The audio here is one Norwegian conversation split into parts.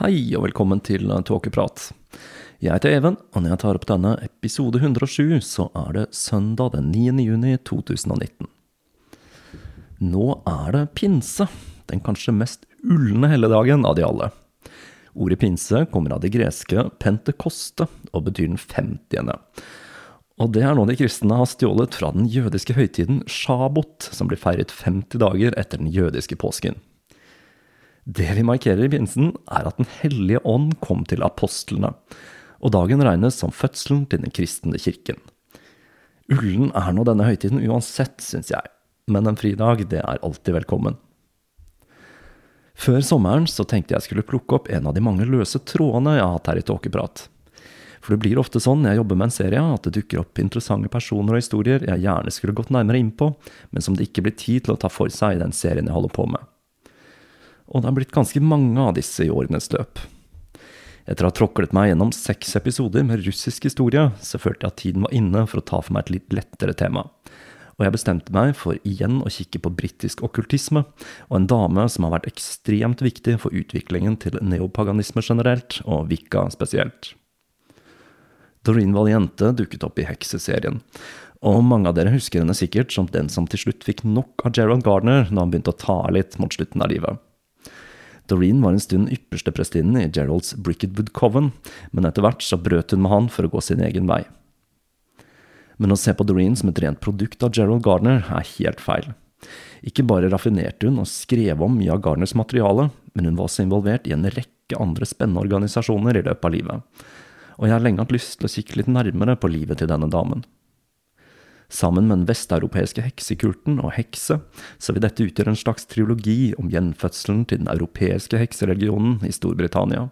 Hei og velkommen til Tåkeprat. Jeg heter Even, og når jeg tar opp denne episode 107, så er det søndag den 9. juni 2019. Nå er det pinse, den kanskje mest ulne helligdagen av de alle. Ordet pinse kommer av det greske pentekoste og betyr den femtiende. Og det er noe de kristne har stjålet fra den jødiske høytiden shabot, som blir feiret 50 dager etter den jødiske påsken. Det vi markerer i pinsen, er at Den hellige ånd kom til apostlene, og dagen regnes som fødselen til den kristne kirken. Ullen er nå denne høytiden uansett, syns jeg, men en fridag, det er alltid velkommen. Før sommeren så tenkte jeg skulle plukke opp en av de mange løse trådene jeg har hatt her i Tåkeprat. For det blir ofte sånn når jeg jobber med en serie, at det dukker opp interessante personer og historier jeg gjerne skulle gått nærmere inn på, men som det ikke blir tid til å ta for seg i den serien jeg holder på med og det har blitt ganske mange av disse i årenes løp. Etter å ha tråklet meg gjennom seks episoder med russisk historie, så følte jeg at tiden var inne for å ta for meg et litt lettere tema. Og jeg bestemte meg for igjen å kikke på britisk okkultisme, og en dame som har vært ekstremt viktig for utviklingen til neopaganisme generelt, og Vika spesielt. Doreen Valiente dukket opp i Hekseserien, og mange av dere husker henne sikkert som den som til slutt fikk nok av Gerald Gardner når han begynte å ta litt mot slutten av livet. Doreen var en stund ypperste prestinnen i Geralds Bricketwood Coven, men etter hvert så brøt hun med han for å gå sin egen vei. Men å se på Doreen som et rent produkt av Gerald Gardner er helt feil. Ikke bare raffinerte hun og skrev om mye av Gardners materiale, men hun var også involvert i en rekke andre spennende organisasjoner i løpet av livet. Og jeg har lenge hatt lyst til å kikke litt nærmere på livet til denne damen. Sammen med den vesteuropeiske heksekulten og hekse, så vil dette utgjøre en slags triologi om gjenfødselen til den europeiske heksereligionen i Storbritannia.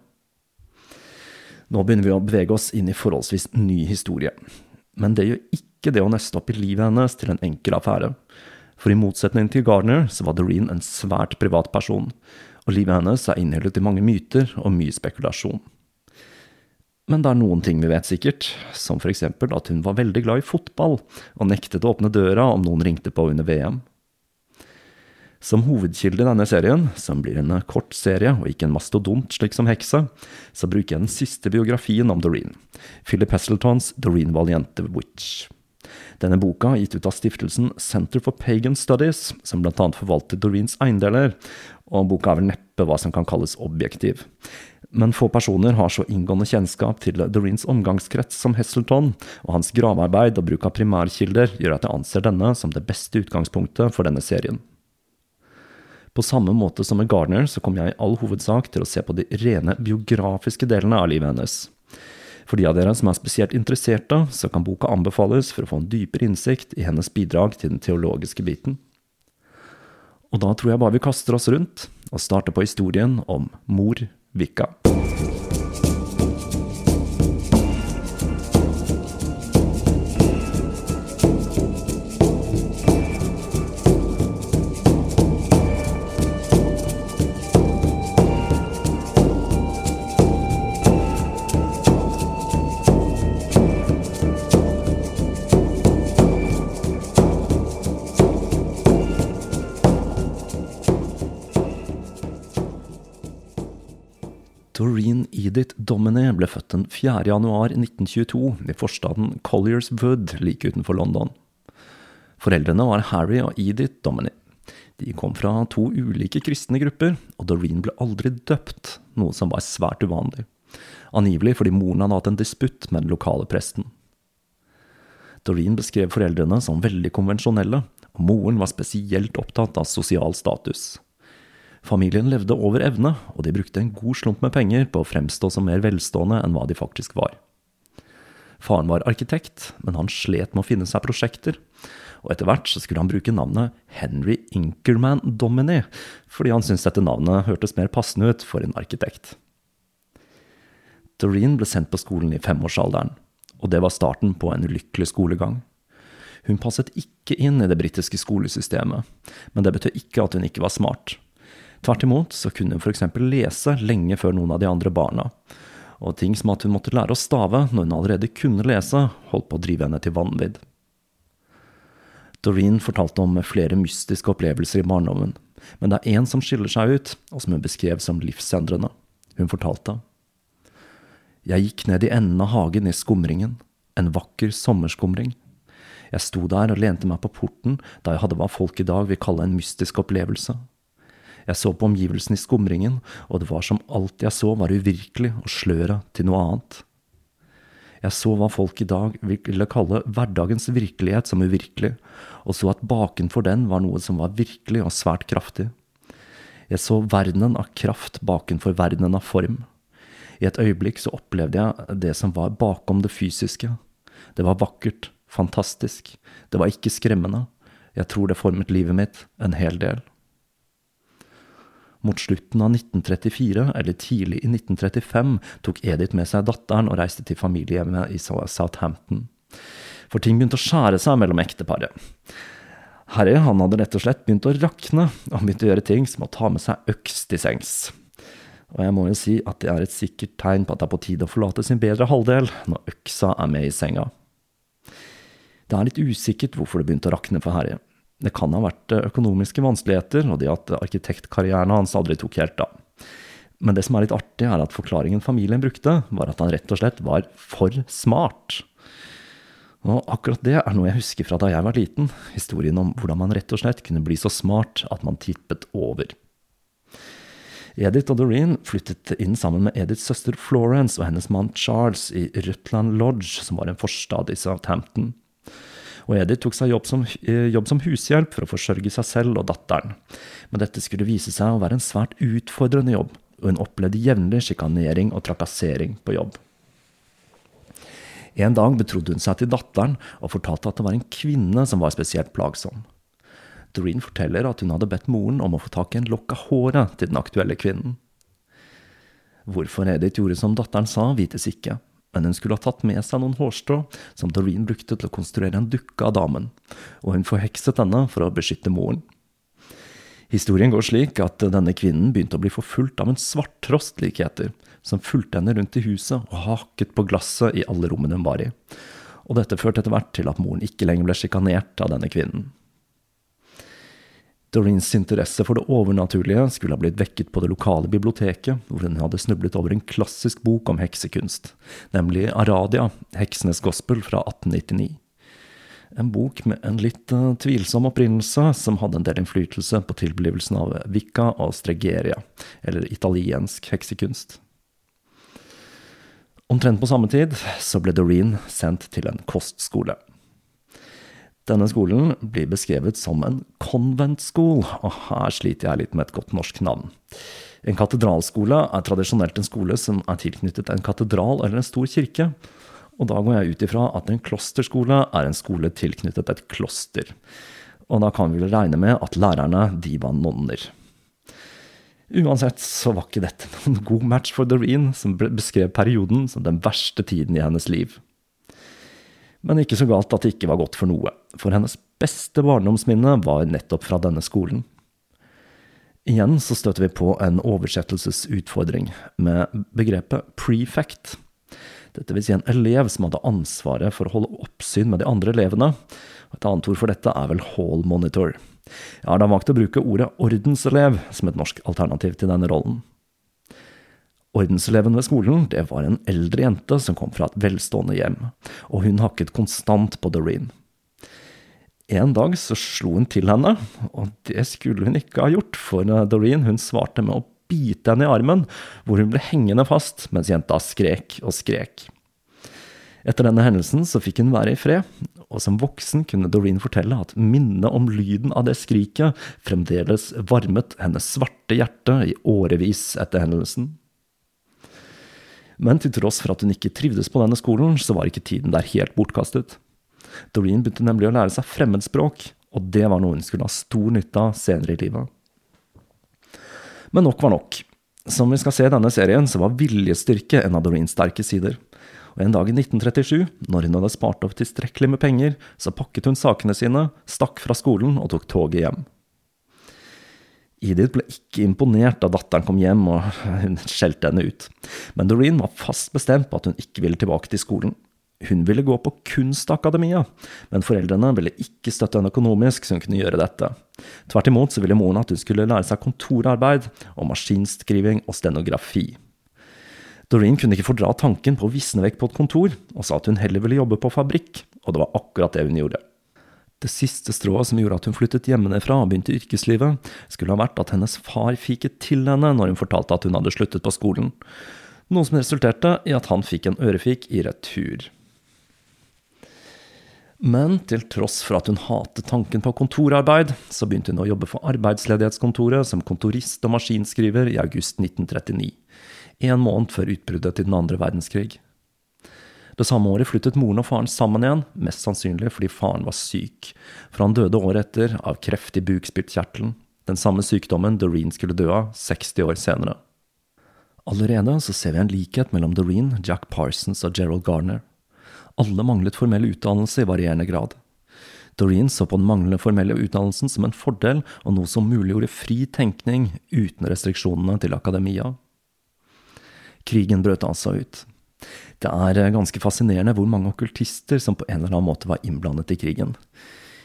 Nå begynner vi å bevege oss inn i forholdsvis ny historie. Men det gjør ikke det å nøste opp i livet hennes til en enkel affære. For i motsetning til Gardner så var Doreen en svært privat person, og livet hennes er innhyllet i mange myter og mye spekulasjon. Men det er noen ting vi vet sikkert, som eksempel at hun var veldig glad i fotball, og nektet å åpne døra om noen ringte på under VM. Som hovedkilde i denne serien, som blir en kort serie og ikke en mastodont slik som Heksa, så bruker jeg den siste biografien om Doreen, Philip Hasseltons Doreen Valiente Witch. Denne boka gitt ut av stiftelsen Center for Pagan Studies, som annet forvalter Doreens eiendeler, og boka er vel neppe hva som kan kalles objektiv. Men få personer har så inngående kjennskap til Doreens omgangskrets som Hesselton, og hans gravearbeid og bruk av primærkilder gjør at jeg anser denne som det beste utgangspunktet for denne serien. På samme måte som med Gardner så kommer jeg i all hovedsak til å se på de rene biografiske delene av livet hennes. For de av dere som er spesielt interesserte, så kan boka anbefales for å få en dypere innsikt i hennes bidrag til den teologiske biten. Og da tror jeg bare vi kaster oss rundt og starter på historien om mor Vika. Den 4. januar 1922 i forstaden Colliers Wood like utenfor London. Foreldrene var Harry og Edith Dominic. De kom fra to ulike kristne grupper, og Doreen ble aldri døpt, noe som var svært uvanlig. Angivelig fordi moren hadde hatt en disputt med den lokale presten. Doreen beskrev foreldrene som veldig konvensjonelle, og moren var spesielt opptatt av sosial status. Familien levde over evne, og de brukte en god slump med penger på å fremstå som mer velstående enn hva de faktisk var. Faren var arkitekt, men han slet med å finne seg prosjekter, og etter hvert så skulle han bruke navnet Henry Inkerman Domini, fordi han syntes dette navnet hørtes mer passende ut for en arkitekt. Doreen ble sendt på skolen i femårsalderen, og det var starten på en ulykkelig skolegang. Hun passet ikke inn i det britiske skolesystemet, men det betød ikke at hun ikke var smart. Tvert imot så kunne hun f.eks. lese lenge før noen av de andre barna. Og ting som at hun måtte lære å stave når hun allerede kunne lese, holdt på å drive henne til vanvidd. Doreen fortalte om flere mystiske opplevelser i barndommen, men det er én som skiller seg ut, og som hun beskrev som livsendrende. Hun fortalte. Jeg gikk ned i enden av hagen i skumringen, en vakker sommerskumring. Jeg sto der og lente meg på porten da jeg hadde hva folk i dag vil kalle en mystisk opplevelse. Jeg så på omgivelsene i skumringen, og det var som alt jeg så var uvirkelig og sløret til noe annet. Jeg så hva folk i dag ville kalle hverdagens virkelighet som uvirkelig, og så at bakenfor den var noe som var virkelig og svært kraftig. Jeg så verdenen av kraft bakenfor verdenen av form. I et øyeblikk så opplevde jeg det som var bakom det fysiske. Det var vakkert, fantastisk, det var ikke skremmende. Jeg tror det formet livet mitt en hel del. Mot slutten av 1934, eller tidlig i 1935, tok Edith med seg datteren og reiste til familiehjemmet i Southampton. For ting begynte å skjære seg mellom ekteparet. Harry han hadde rett og slett begynt å rakne, og begynte å gjøre ting som å ta med seg øks til sengs. Og jeg må jo si at det er et sikkert tegn på at det er på tide å forlate sin bedre halvdel når øksa er med i senga. Det er litt usikkert hvorfor det begynte å rakne for Harry. Det kan ha vært eh, økonomiske vanskeligheter, og det at arkitektkarrieren hans aldri tok helt av. Men det som er litt artig, er at forklaringen familien brukte, var at han rett og slett var for smart. Og akkurat det er noe jeg husker fra da jeg var liten, historien om hvordan man rett og slett kunne bli så smart at man tippet over. Edith og Doreen flyttet inn sammen med Ediths søster Florence og hennes mann Charles i Rutland Lodge, som var en forstad i Southampton og Edith tok seg jobb som, eh, jobb som, hushjelp for å forsørge seg selv og datteren. Men dette skulle vise seg å være en svært utfordrende jobb, og hun opplevde jevnlig sjikanering og trakassering på jobb. En dag betrodde hun seg til datteren og fortalte at det var en kvinne som var spesielt plagsom. Doreen forteller at hun hadde bedt moren om å få tak i en lokk av håret til den aktuelle kvinnen. Hvorfor Edith gjorde som datteren sa, vites ikke, men hun skulle ha tatt med seg noen hårstrå som Doreen brukte til å konstruere en dukke av damen, og hun forhekset denne for å beskytte moren. Historien går slik at denne kvinnen begynte å bli forfulgt av en svarttrost like etter, som fulgte henne rundt i huset og hakket på glasset i alle rommene hun var i. Og dette førte etter hvert til at moren ikke lenger ble sjikanert av denne kvinnen. Doreens interesse for det overnaturlige skulle ha blitt vekket på det lokale biblioteket, hvor hun hadde snublet over en klassisk bok om heksekunst, nemlig Aradia, heksenes gospel fra 1899. En bok med en litt uh, tvilsom opprinnelse, som hadde en del innflytelse på tilblivelsen av Vika og Stregeria, eller italiensk heksekunst. Omtrent på samme tid så ble Doreen sendt til en kostskole. Denne skolen blir beskrevet som en konventskole, og her sliter jeg litt med et godt norsk navn. En katedralskole er tradisjonelt en skole som er tilknyttet en katedral eller en stor kirke. Og da går jeg ut ifra at en klosterskole er en skole tilknyttet et kloster. Og da kan vi vel regne med at lærerne, de var nonner. Uansett så var ikke dette noen god match for Doreen, som beskrev perioden som den verste tiden i hennes liv. Men ikke så galt at det ikke var godt for noe, for hennes beste barndomsminne var nettopp fra denne skolen. Igjen så støter vi på en oversettelsesutfordring med begrepet prefect. Dette vil si en elev som hadde ansvaret for å holde oppsyn med de andre elevene. Et annet ord for dette er vel hall monitor. Jeg har da valgt å bruke ordet ordenselev som et norsk alternativ til denne rollen. Ordenseleven ved skolen det var en eldre jente som kom fra et velstående hjem, og hun hakket konstant på Doreen. En dag så slo hun til henne, og det skulle hun ikke ha gjort, for Doreen hun svarte med å bite henne i armen, hvor hun ble hengende fast mens jenta skrek og skrek. Etter denne hendelsen så fikk hun være i fred, og som voksen kunne Doreen fortelle at minnet om lyden av det skriket fremdeles varmet hennes svarte hjerte i årevis etter hendelsen. Men til tross for at hun ikke trivdes på denne skolen, så var ikke tiden der helt bortkastet. Doreen begynte nemlig å lære seg fremmedspråk, og det var noe hun skulle ha stor nytte av senere i livet. Men nok var nok. Som vi skal se i denne serien, så var viljestyrke en av Doreens sterke sider. Og En dag i 1937, når hun hadde spart opp tilstrekkelig med penger, så pakket hun sakene sine, stakk fra skolen og tok toget hjem. Edith ble ikke imponert da datteren kom hjem og hun skjelte henne ut, men Doreen var fast bestemt på at hun ikke ville tilbake til skolen. Hun ville gå på Kunstakademia, men foreldrene ville ikke støtte henne økonomisk så hun kunne gjøre dette. Tvert imot så ville moren at hun skulle lære seg kontorarbeid og maskinskriving og stenografi. Doreen kunne ikke fordra tanken på å visne vekk på et kontor, og sa at hun heller ville jobbe på fabrikk, og det var akkurat det hun gjorde. Det siste strået som gjorde at hun flyttet hjemmefra og begynte yrkeslivet, skulle ha vært at hennes far fiket til henne når hun fortalte at hun hadde sluttet på skolen, noe som resulterte i at han fikk en ørefik i retur. Men til tross for at hun hatet tanken på kontorarbeid, så begynte hun å jobbe for Arbeidsledighetskontoret som kontorist og maskinskriver i august 1939, en måned før utbruddet til den andre verdenskrig. Det samme året flyttet moren og faren sammen igjen, mest sannsynlig fordi faren var syk, for han døde året etter av kreft i bukspyttkjertelen, den samme sykdommen Doreen skulle dø av 60 år senere. Allerede så ser vi en likhet mellom Doreen, Jack Parsons og Gerald Garner. Alle manglet formell utdannelse i varierende grad. Doreen så på den manglende formelle utdannelsen som en fordel og noe som muliggjorde fri tenkning uten restriksjonene til akademia. Krigen brøt altså ut. Det er ganske fascinerende hvor mange okkultister som på en eller annen måte var innblandet i krigen.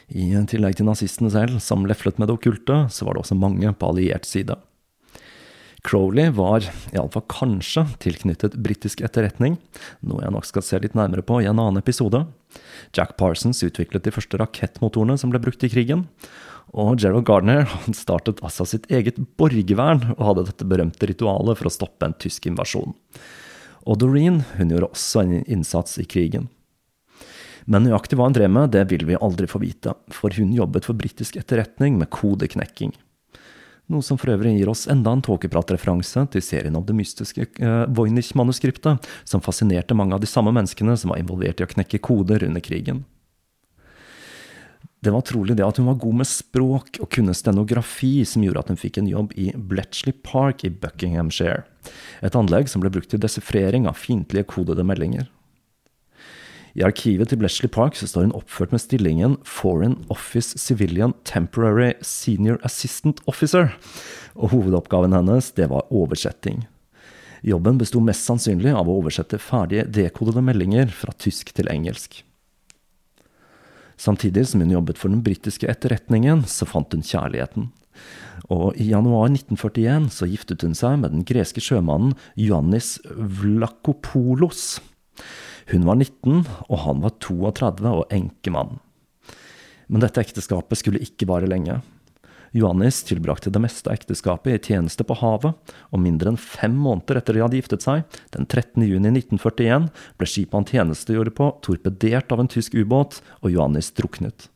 I tillegg til nazistene selv, som leflet med det okkulte, så var det også mange på alliert side. Crowley var, iallfall kanskje, tilknyttet britisk etterretning, noe jeg nok skal se litt nærmere på i en annen episode. Jack Parsons utviklet de første rakettmotorene som ble brukt i krigen. Og Gerald Gardner startet altså sitt eget borgervern og hadde dette berømte ritualet for å stoppe en tysk invasjon. Og Doreen hun gjorde også en innsats i krigen. Men nøyaktig hva hun drev med, det vil vi aldri få vite, for hun jobbet for britisk etterretning med kodeknekking. Noe som for øvrig gir oss enda en tåkepratreferanse til serien om det mystiske eh, Voynich-manuskriptet, som fascinerte mange av de samme menneskene som var involvert i å knekke koder under krigen. Det var trolig det at hun var god med språk og kunne stenografi som gjorde at hun fikk en jobb i Bletchley Park i Buckinghamshire, et anlegg som ble brukt til desifrering av fiendtlige kodede meldinger. I arkivet til Bletchley Park så står hun oppført med stillingen Foreign Office Civilian Temporary Senior Assistant Officer, og hovedoppgaven hennes det var oversetting. Jobben besto mest sannsynlig av å oversette ferdige dekodede meldinger fra tysk til engelsk. Samtidig som hun jobbet for den britiske etterretningen, så fant hun kjærligheten. Og i januar 1941 så giftet hun seg med den greske sjømannen Ioannis Vlakopoulos. Hun var 19, og han var 32 og enkemann. Men dette ekteskapet skulle ikke vare lenge. Johannes tilbrakte det meste av ekteskapet i tjeneste på havet, og mindre enn fem måneder etter de hadde giftet seg, den 13. juni 1941, ble skipet han tjenestegjorde på torpedert av en tysk ubåt, og Johannes druknet.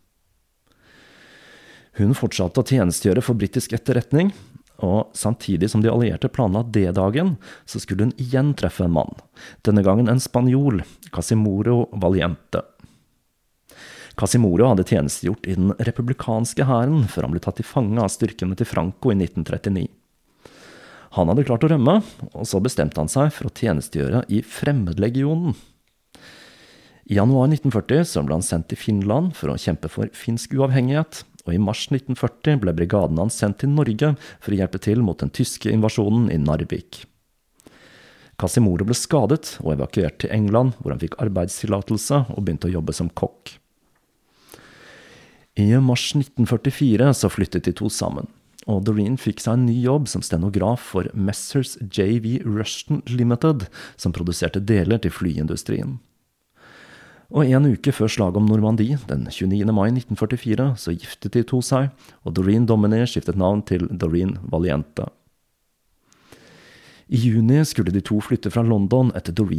Hun fortsatte å tjenestegjøre for britisk etterretning, og samtidig som de allierte planla D-dagen, så skulle hun igjen treffe en mann. Denne gangen en spanjol, Casimoro Valiente. Casimoro hadde tjenestegjort i den republikanske hæren før han ble tatt til fange av styrkene til Franco i 1939. Han hadde klart å rømme, og så bestemte han seg for å tjenestegjøre i Fremmedlegionen. I januar 1940 så ble han sendt til Finland for å kjempe for finsk uavhengighet, og i mars 1940 ble brigaden hans sendt til Norge for å hjelpe til mot den tyske invasjonen i Narvik. Casimoro ble skadet og evakuert til England, hvor han fikk arbeidstillatelse og begynte å jobbe som kokk. I mars 1944 så flyttet de to sammen, og Doreen fikk seg en ny jobb som stenograf for Messers JV Rushton Limited, som produserte deler til flyindustrien. Og en uke før slaget om Normandie, den 29. mai 1944, så giftet de to seg, og Doreen Domini skiftet navn til Doreen Valiente. I juni skulle de to flytte fra London etter Doreen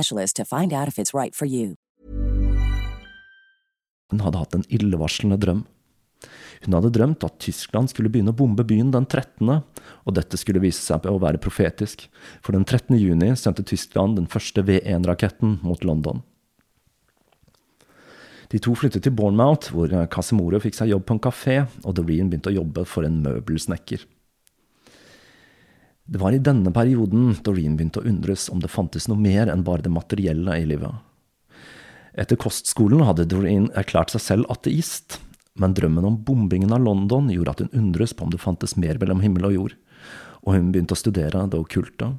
specialist to find out if it's right for you. Hun hadde hatt en illevarslende drøm. Hun hadde drømt at Tyskland skulle begynne å bombe byen den 13., og dette skulle vise seg å være profetisk, for den 13. juni sendte Tyskland den første V1-raketten mot London. De to flyttet til Bournemouth, hvor Casimoro fikk seg jobb på en kafé, og Doreen begynte å jobbe for en møbelsnekker. Det var i denne perioden Doreen begynte å undres om det fantes noe mer enn bare det materielle i livet. Etter kostskolen hadde Doreen erklært seg selv ateist, men drømmen om bombingen av London gjorde at hun undres på om det fantes mer mellom himmel og jord, og hun begynte å studere det okkulte.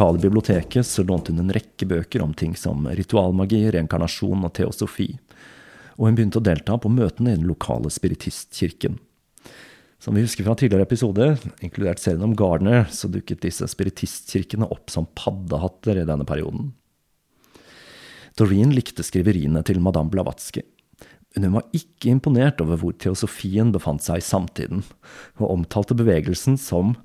Lokale biblioteket så lånte hun en rekke bøker om ting som ritualmagi, reinkarnasjon og teosofi, og hun begynte å delta på møtene i den lokale spiritistkirken. Som vi husker fra tidligere episoder, inkludert serien om Gardner, så dukket disse spiritistkirkene opp som paddehatter i denne perioden. Doreen likte skriveriene til madame Blavatsky, men hun var ikke imponert over hvor teosofien befant seg i samtiden, og omtalte bevegelsen som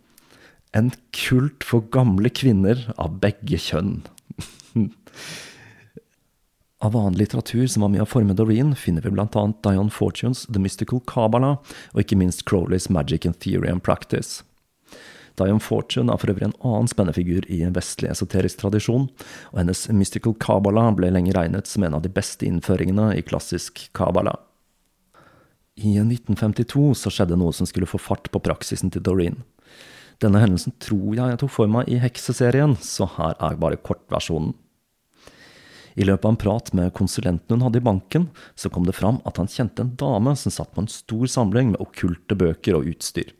en kult for gamle kvinner av begge kjønn. av annen litteratur som var med å forme Doreen, finner vi annet Dion Fortunes The Mystical Kabbalah, og ikke minst Crowleys Magic and Theory and Practice. Dion Fortune er for øvrig en annen spennende figur i en vestlig esoterisk tradisjon, og hennes Mystical Kabbalah ble lenge regnet som en av de beste innføringene i klassisk Kabbalah. I 1952 så skjedde noe som skulle få fart på praksisen til Doreen. Denne hendelsen tror jeg jeg tok for meg i Hekseserien, så her er bare kortversjonen. I løpet av en prat med konsulenten hun hadde i banken, så kom det fram at han kjente en dame som satt på en stor samling med okkulte bøker og utstyr.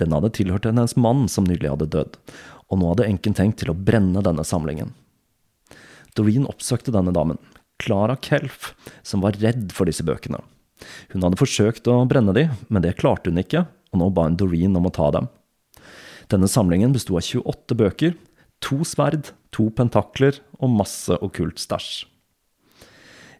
Den hadde tilhørt hennes mann som nylig hadde dødd, og nå hadde enken tenkt til å brenne denne samlingen. Doreen oppsøkte denne damen, Clara Kelf, som var redd for disse bøkene. Hun hadde forsøkt å brenne de, men det klarte hun ikke, og nå ba hun Doreen om å ta dem. Denne samlingen besto av 28 bøker, To sverd, to pentakler og masse okkult stæsj.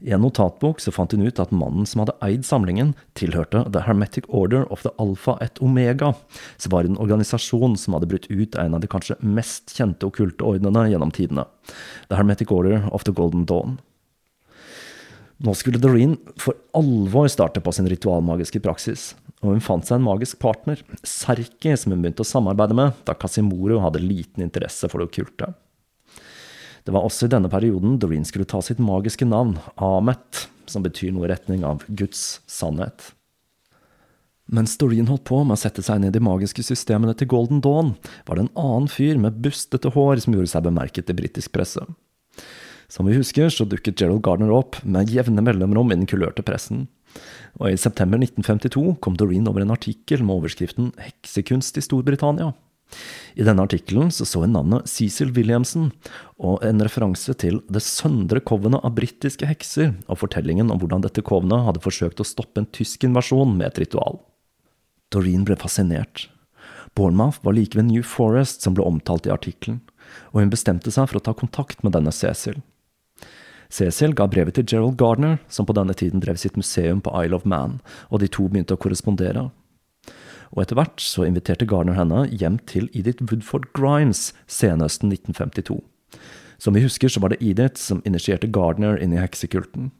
I en notatbok så fant hun ut at mannen som hadde eid samlingen, tilhørte The Hermetic Order of the Alpha et Omega, som var en organisasjon som hadde brutt ut en av de kanskje mest kjente okkulte ordnene gjennom tidene, The Hermetic Order of the Golden Dawn. Nå skulle Doreen for alvor starte på sin ritualmagiske praksis, og hun fant seg en magisk partner, Serki, som hun begynte å samarbeide med da Casimoro hadde liten interesse for det okkulte. Det var også i denne perioden Doreen skulle ta sitt magiske navn, Amet, som betyr noe i retning av Guds sannhet. Mens Doreen holdt på med å sette seg inn i de magiske systemene til Golden Dawn, var det en annen fyr med bustete hår som gjorde seg bemerket i britisk presse. Som vi husker, så dukket Gerald Gardner opp med jevne mellomrom i den kulørte pressen. Og i september 1952 kom Doreen over en artikkel med overskriften 'Heksekunst i Storbritannia'. I denne artikkelen så, så hun navnet Cecil Williamson, og en referanse til det søndre kovenet av britiske hekser, og fortellingen om hvordan dette kovenet hadde forsøkt å stoppe en tysk invasjon med et ritual. Doreen ble fascinert. Bournemouth var like ved New Forest som ble omtalt i artikkelen, og hun bestemte seg for å ta kontakt med denne Cecil. Cecil ga brevet til Gerald Gardner, som på denne tiden drev sitt museum på Isle of Man, og de to begynte å korrespondere. Og etter hvert så inviterte Gardner henne hjem til Edith Woodford Grimes senhøsten 1952. Som vi husker, så var det Edith som initierte Gardner inn i heksekulten.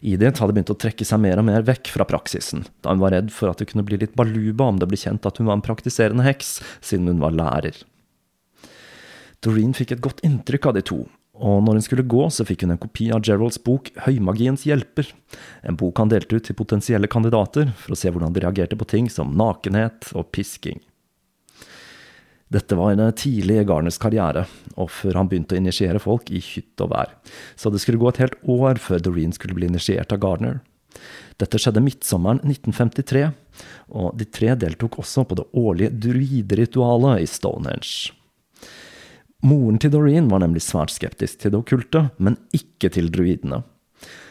Edith hadde begynt å trekke seg mer og mer vekk fra praksisen, da hun var redd for at det kunne bli litt baluba om det ble kjent at hun var en praktiserende heks, siden hun var lærer. Doreen fikk et godt inntrykk av de to, og når hun skulle gå, så fikk hun en kopi av Geralds bok Høymagiens hjelper, en bok han delte ut til potensielle kandidater for å se hvordan de reagerte på ting som nakenhet og pisking. Dette var en tidlig i Garners karriere, og før han begynte å initiere folk i hytt og vær, så det skulle gå et helt år før Doreen skulle bli initiert av Garner. Dette skjedde midtsommeren 1953, og de tre deltok også på det årlige druideritualet i Stonehenge. Moren til Doreen var nemlig svært skeptisk til det okkulte, men ikke til druidene.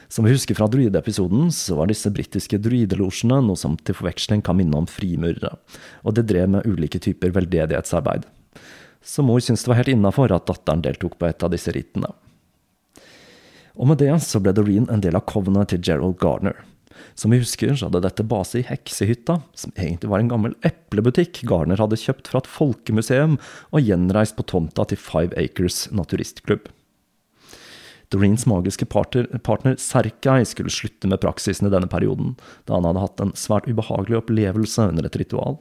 Som vi husker fra druideepisoden, så var disse britiske druidelosjene noe som til forveksling kan minne om frimurere, og det drev med ulike typer veldedighetsarbeid. Så mor syntes det var helt innafor at datteren deltok på et av disse ritene. Og med det så ble Doreen en del av covenet til Gerald Gardner. Som vi husker, så hadde dette base i Heksehytta, som egentlig var en gammel eplebutikk Garner hadde kjøpt fra et folkemuseum og gjenreist på tomta til Five Acres naturistklubb. Doreens magiske partner, partner Serkai skulle slutte med praksisen i denne perioden, da han hadde hatt en svært ubehagelig opplevelse under et ritual.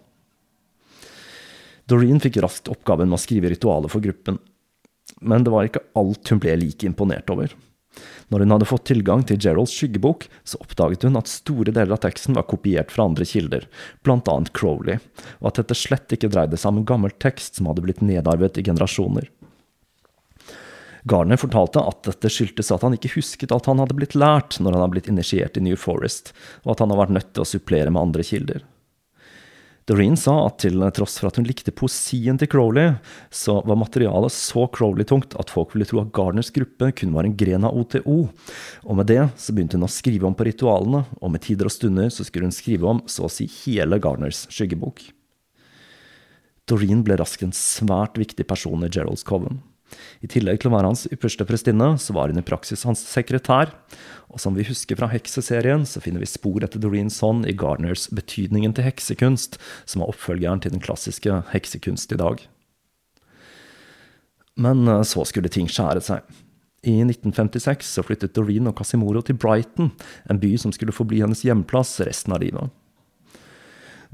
Doreen fikk raskt oppgaven med å skrive ritualet for gruppen, men det var ikke alt hun ble like imponert over. Når hun hadde fått tilgang til Geralds skyggebok, så oppdaget hun at store deler av teksten var kopiert fra andre kilder, annet Crowley, og at dette slett ikke dreide seg om en gammel tekst som hadde blitt nedarvet i generasjoner. Garner fortalte at dette skyldtes at han ikke husket at han hadde blitt lært når han hadde blitt initiert i New Forest, og at han hadde vært nødt til å supplere med andre kilder. Doreen sa at til tross for at hun likte poesien til Crowley, så var materialet så Crowley-tungt at folk ville tro at Gardners gruppe kun var en gren av OTO. Og med det så begynte hun å skrive om på ritualene, og med tider og stunder så skulle hun skrive om så å si hele Gardners skyggebok. Doreen ble raskt en svært viktig person i Geralds Coven. I tillegg til å være hans ypperste prestinne, så var hun i praksis hans sekretær. Og som vi husker fra hekseserien, så finner vi spor etter Doreen Sonn i Gardners Betydningen til heksekunst, som er oppfølgeren til den klassiske heksekunst i dag. Men eh, så skulle ting skjære seg. I 1956 så flyttet Doreen og Casimoro til Brighton, en by som skulle forbli hennes hjemplass resten av livet.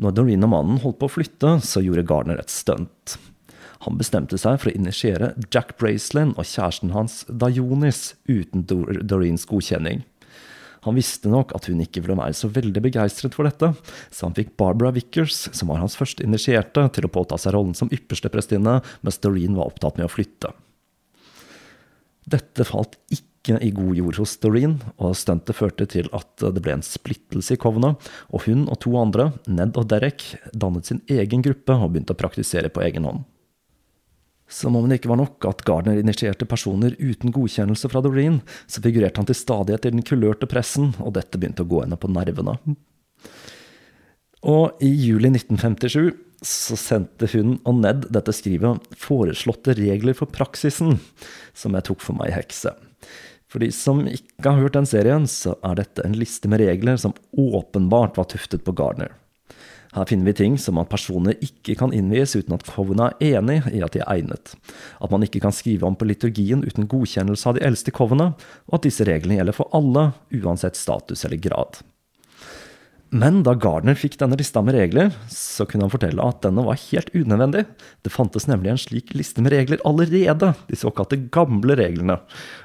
Når Doreen og mannen holdt på å flytte, så gjorde Gardner et stunt. Han bestemte seg for å initiere Jack Braceland og kjæresten hans Dionis uten Doreens godkjenning. Han visste nok at hun ikke ville være så veldig begeistret for dette, så han fikk Barbara Vickers, som var hans første initierte, til å påta seg rollen som ypperste prestinne, mens Doreen var opptatt med å flytte. Dette falt ikke i god jord hos Doreen, og stuntet førte til at det ble en splittelse i Kovna, og hun og to andre, Ned og Derek, dannet sin egen gruppe og begynte å praktisere på egen hånd. Som om det ikke var nok at Gardner initierte personer uten godkjennelse fra Doreen, så figurerte han til stadighet i den kulørte pressen, og dette begynte å gå henne på nervene. Og i juli 1957 så sendte hun og Ned dette skrivet 'Foreslåtte regler for praksisen', som jeg tok for meg hekse. For de som ikke har hørt den serien, så er dette en liste med regler som åpenbart var tuftet på Gardner. Her finner vi ting som at personer ikke kan innvies uten at Kovna er enig i at de er egnet, at man ikke kan skrive om på liturgien uten godkjennelse av de eldste Kovna, og at disse reglene gjelder for alle, uansett status eller grad. Men da Gardner fikk denne lista med regler, så kunne han fortelle at denne var helt unødvendig. Det fantes nemlig en slik liste med regler allerede, de såkalte gamle reglene.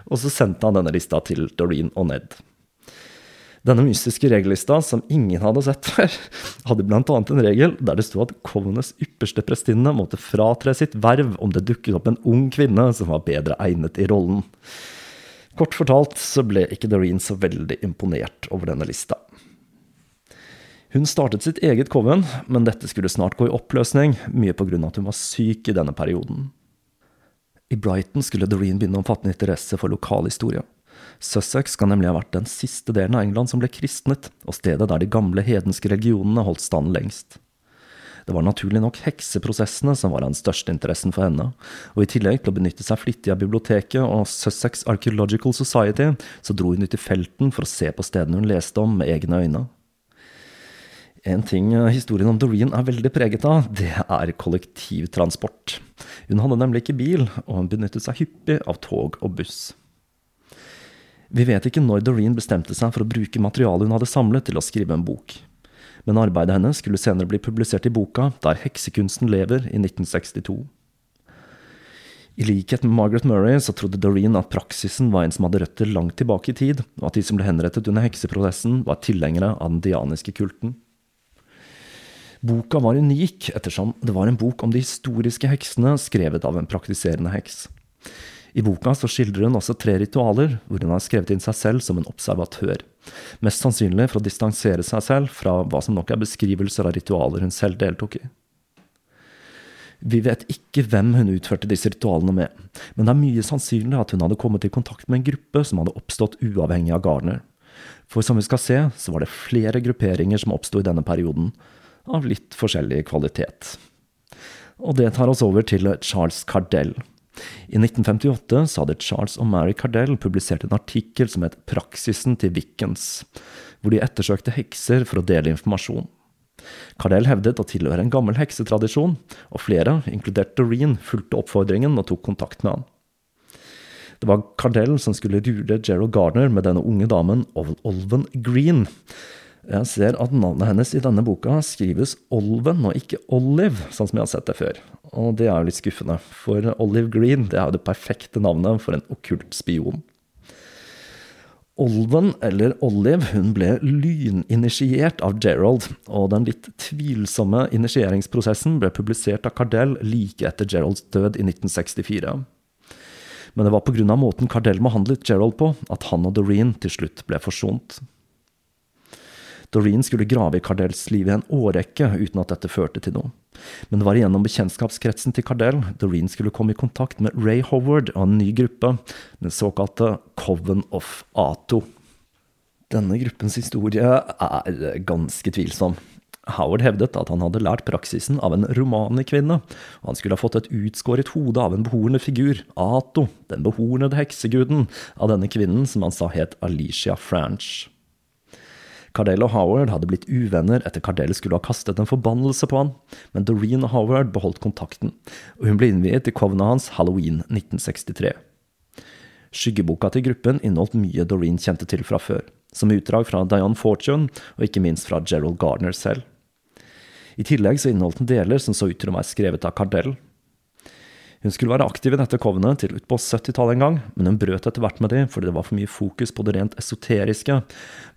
Og så sendte han denne lista til Doreen og Ned. Denne mystiske regellista, som ingen hadde sett før, hadde bl.a. en regel der det sto at Covenes ypperste prestinne måtte fratre sitt verv om det dukket opp en ung kvinne som var bedre egnet i rollen. Kort fortalt så ble ikke Doreen så veldig imponert over denne lista. Hun startet sitt eget coven, men dette skulle snart gå i oppløsning, mye pga. at hun var syk i denne perioden. I Brighton skulle Doreen begynne å fatte interesse for lokalhistorie. Sussex skal nemlig ha vært den siste delen av England som ble kristnet, og stedet der de gamle hedenske religionene holdt stand lengst. Det var naturlig nok hekseprosessene som var av den største interessen for henne, og i tillegg til å benytte seg flittig av biblioteket og Sussex Archaeological Society, så dro hun ut i felten for å se på stedene hun leste om med egne øyne. En ting eh, historien om Doreen er veldig preget av, det er kollektivtransport. Hun hadde nemlig ikke bil, og hun benyttet seg hyppig av tog og buss. Vi vet ikke når Doreen bestemte seg for å bruke materialet hun hadde samlet til å skrive en bok. Men arbeidet hennes skulle senere bli publisert i boka Der heksekunsten lever, i 1962. I likhet med Margaret Murray så trodde Doreen at praksisen var en som hadde røtter langt tilbake i tid, og at de som ble henrettet under hekseprosessen, var tilhengere av den dianiske kulten. Boka var unik, ettersom det var en bok om de historiske heksene skrevet av en praktiserende heks. I boka så skildrer hun også tre ritualer, hvor hun har skrevet inn seg selv som en observatør. Mest sannsynlig for å distansere seg selv fra hva som nok er beskrivelser av ritualer hun selv deltok i. Vi vet ikke hvem hun utførte disse ritualene med, men det er mye sannsynlig at hun hadde kommet i kontakt med en gruppe som hadde oppstått uavhengig av Garner. For som vi skal se, så var det flere grupperinger som oppsto i denne perioden, av litt forskjellig kvalitet. Og det tar oss over til Charles Cardell. I 1958 sa det Charles og Mary Cardell publiserte en artikkel som het Praksisen til Wickens, hvor de ettersøkte hekser for å dele informasjon. Cardell hevdet å tilhøre en gammel heksetradisjon, og flere, inkludert Doreen, fulgte oppfordringen og tok kontakt med han. Det var Cardell som skulle rule Gerald Gardner med denne unge damen, Olven Green, jeg ser at navnet hennes i denne boka skrives Olven og ikke Olive, sånn som jeg har sett det før. Og det er jo litt skuffende, for Olive Green det er jo det perfekte navnet for en okkult spion. Olven, eller Olive, hun ble lyninitiert av Gerald, og den litt tvilsomme initieringsprosessen ble publisert av Cardell like etter Geralds død i 1964. Men det var pga. måten Cardell behandlet Gerald på, at han og Doreen til slutt ble forsont. Doreen skulle grave i Cardells liv i en årrekke uten at dette førte til noe. Men det var gjennom bekjentskapskretsen til Cardell Doreen skulle komme i kontakt med Ray Howard og en ny gruppe, den såkalte Coven of Ato. Denne gruppens historie er ganske tvilsom. Howard hevdet at han hadde lært praksisen av en romanikvinne, og han skulle ha fått et utskåret hode av en behornet figur, Ato, den behornede hekseguden, av denne kvinnen som han sa het Alicia Franch. Cardell og Howard hadde blitt uvenner etter Cardell skulle ha kastet en forbannelse på han, men Doreen og Howard beholdt kontakten, og hun ble innviet til covena hans Halloween 1963. Skyggeboka til gruppen inneholdt mye Doreen kjente til fra før, som utdrag fra Diane Fortune og ikke minst fra Gerald Gardner selv. I tillegg så inneholdt den deler som så ut til å være skrevet av Cardell, hun skulle være aktiv i dette covenet til utpå 70-tallet en gang, men hun brøt etter hvert med det fordi det var for mye fokus på det rent esoteriske,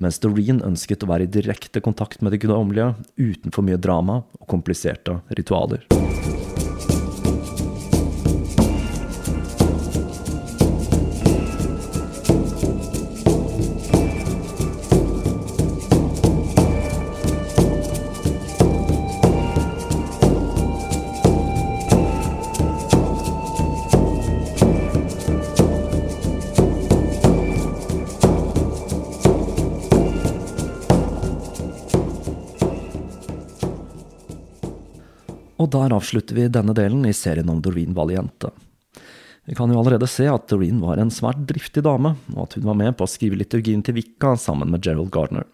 mens Doreen ønsket å være i direkte kontakt med det guddommelige, uten for mye drama og kompliserte ritualer. Der avslutter vi denne delen i serien om Doreen Valiente. Vi kan jo allerede se at Doreen var en svært driftig dame, og at hun var med på å skrive liturgien til Vikka sammen med Gerald Gardner.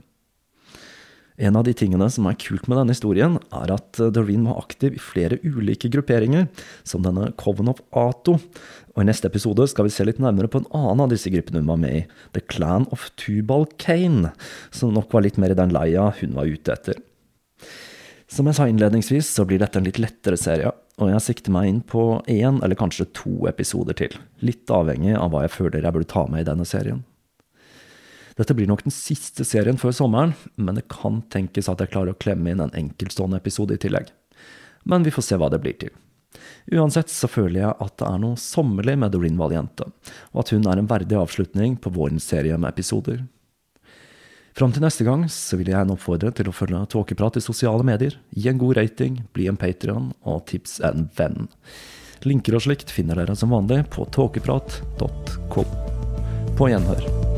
En av de tingene som er kult med denne historien, er at Doreen var aktiv i flere ulike grupperinger, som denne Coven of Ato, og i neste episode skal vi se litt nærmere på en annen av disse gruppene hun var med i, The Clan of Tubal Kane, som nok var litt mer i den leia hun var ute etter. Som jeg sa innledningsvis, så blir dette en litt lettere serie, og jeg sikter meg inn på én eller kanskje to episoder til, litt avhengig av hva jeg føler jeg burde ta med i denne serien. Dette blir nok den siste serien før sommeren, men det kan tenkes at jeg klarer å klemme inn en enkeltstående episode i tillegg. Men vi får se hva det blir til. Uansett så føler jeg at det er noe sommerlig med Doreen Valiente, og at hun er en verdig avslutning på vårens serie med episoder. Fram til neste gang så vil jeg gjerne oppfordre til å følge Tåkeprat i sosiale medier, gi en god rating, bli en patrion og tips en venn. Linker og slikt finner dere som vanlig på tåkeprat.com. På gjenhør.